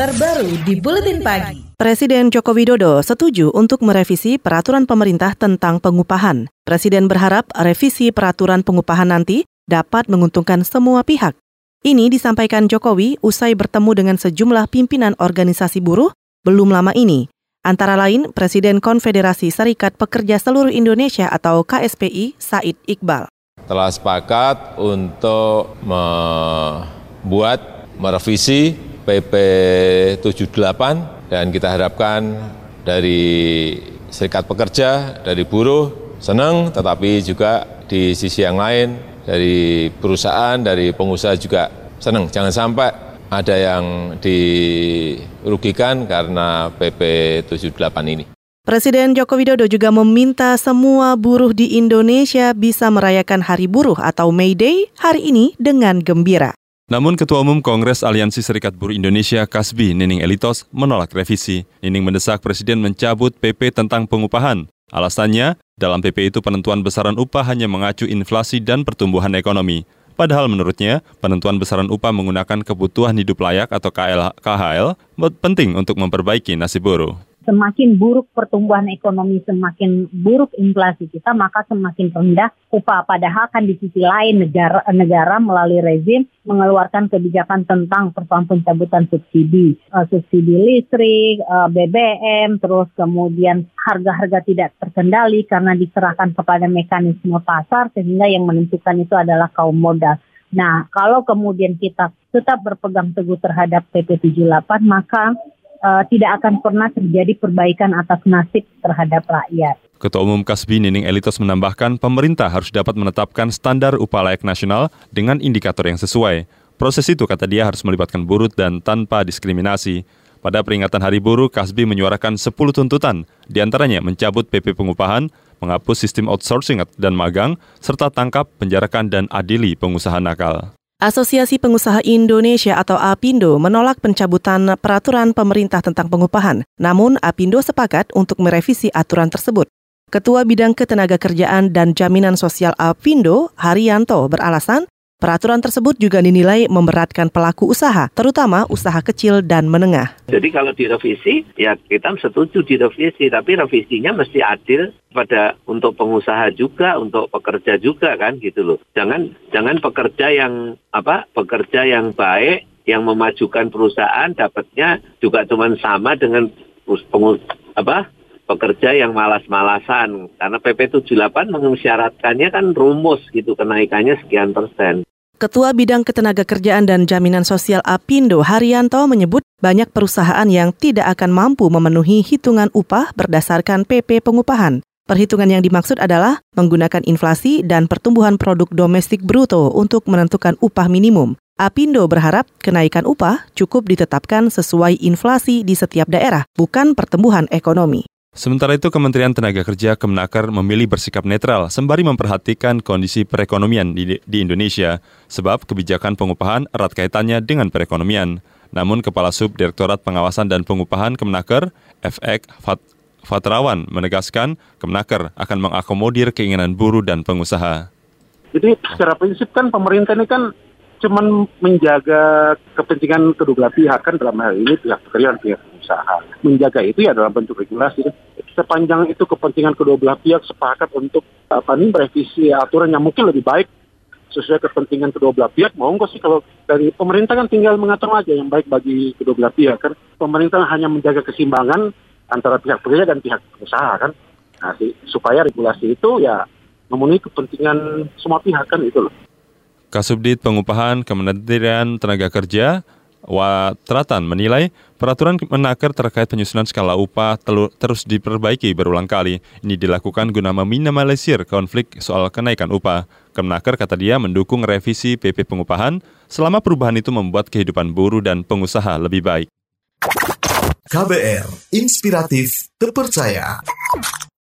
terbaru di Buletin Pagi. Presiden Joko Widodo setuju untuk merevisi peraturan pemerintah tentang pengupahan. Presiden berharap revisi peraturan pengupahan nanti dapat menguntungkan semua pihak. Ini disampaikan Jokowi usai bertemu dengan sejumlah pimpinan organisasi buruh belum lama ini. Antara lain Presiden Konfederasi Serikat Pekerja Seluruh Indonesia atau KSPI Said Iqbal. Telah sepakat untuk membuat merevisi PP 78 dan kita harapkan dari serikat pekerja, dari buruh senang, tetapi juga di sisi yang lain dari perusahaan, dari pengusaha juga senang. Jangan sampai ada yang dirugikan karena PP 78 ini. Presiden Joko Widodo juga meminta semua buruh di Indonesia bisa merayakan Hari Buruh atau May Day hari ini dengan gembira. Namun Ketua Umum Kongres Aliansi Serikat Buruh Indonesia Kasbi Nining Elitos menolak revisi. Nining mendesak Presiden mencabut PP tentang pengupahan. Alasannya, dalam PP itu penentuan besaran upah hanya mengacu inflasi dan pertumbuhan ekonomi. Padahal menurutnya, penentuan besaran upah menggunakan kebutuhan hidup layak atau KHL penting untuk memperbaiki nasib buruh semakin buruk pertumbuhan ekonomi, semakin buruk inflasi kita, maka semakin rendah upah. Padahal kan di sisi lain negara negara melalui rezim mengeluarkan kebijakan tentang persoalan pencabutan subsidi, uh, subsidi listrik, uh, eh, BBM, terus kemudian harga-harga tidak terkendali karena diserahkan kepada mekanisme pasar sehingga yang menentukan itu adalah kaum modal. Nah, kalau kemudian kita tetap berpegang teguh terhadap PP 78, maka uh, tidak akan pernah terjadi perbaikan atas nasib terhadap rakyat. Ketua Umum Kasbi Nining Elitos menambahkan pemerintah harus dapat menetapkan standar upah layak nasional dengan indikator yang sesuai. Proses itu kata dia harus melibatkan buruh dan tanpa diskriminasi. Pada peringatan Hari Buruh, Kasbi menyuarakan 10 tuntutan, di antaranya mencabut PP pengupahan, menghapus sistem outsourcing dan magang, serta tangkap, penjarakan, dan adili pengusaha nakal. Asosiasi Pengusaha Indonesia atau APindo menolak pencabutan peraturan pemerintah tentang pengupahan. Namun APindo sepakat untuk merevisi aturan tersebut. Ketua Bidang Ketenagakerjaan dan Jaminan Sosial APindo, Haryanto, beralasan Peraturan tersebut juga dinilai memberatkan pelaku usaha, terutama usaha kecil dan menengah. Jadi kalau direvisi, ya kita setuju direvisi, tapi revisinya mesti adil pada untuk pengusaha juga, untuk pekerja juga kan gitu loh. Jangan jangan pekerja yang apa? Pekerja yang baik yang memajukan perusahaan dapatnya juga cuma sama dengan pengus, apa? pekerja yang malas-malasan karena PP 78 mensyaratkannya kan rumus gitu kenaikannya sekian persen. Ketua Bidang Ketenagakerjaan dan Jaminan Sosial Apindo Haryanto menyebut banyak perusahaan yang tidak akan mampu memenuhi hitungan upah berdasarkan PP pengupahan. Perhitungan yang dimaksud adalah menggunakan inflasi dan pertumbuhan produk domestik bruto untuk menentukan upah minimum. Apindo berharap kenaikan upah cukup ditetapkan sesuai inflasi di setiap daerah, bukan pertumbuhan ekonomi. Sementara itu, Kementerian Tenaga Kerja Kemenaker memilih bersikap netral sembari memperhatikan kondisi perekonomian di, di Indonesia, sebab kebijakan pengupahan erat kaitannya dengan perekonomian. Namun, Kepala Sub Direktorat Pengawasan dan Pengupahan Kemenaker, FX Fat, Fatrawan, menegaskan Kemenaker akan mengakomodir keinginan buruh dan pengusaha. Jadi secara prinsip kan pemerintah ini kan cuman menjaga kepentingan kedua belah pihak kan dalam hal ini pihak pekerja dan pihak usaha. Menjaga itu ya dalam bentuk regulasi. Sepanjang itu kepentingan kedua belah pihak sepakat untuk apa nih merevisi aturan yang mungkin lebih baik sesuai kepentingan kedua belah pihak mau nggak sih kalau dari pemerintah kan tinggal mengatur aja yang baik bagi kedua belah pihak kan pemerintah hanya menjaga keseimbangan antara pihak pekerja dan pihak usaha kan nah, supaya regulasi itu ya memenuhi kepentingan semua pihak kan itu loh Kasubdit Pengupahan Kementerian Tenaga Kerja Watratan menilai peraturan Menaker terkait penyusunan skala upah terus diperbaiki berulang kali. Ini dilakukan guna meminimalisir konflik soal kenaikan upah. Kemenaker kata dia mendukung revisi PP pengupahan selama perubahan itu membuat kehidupan buruh dan pengusaha lebih baik. KBR, inspiratif, terpercaya.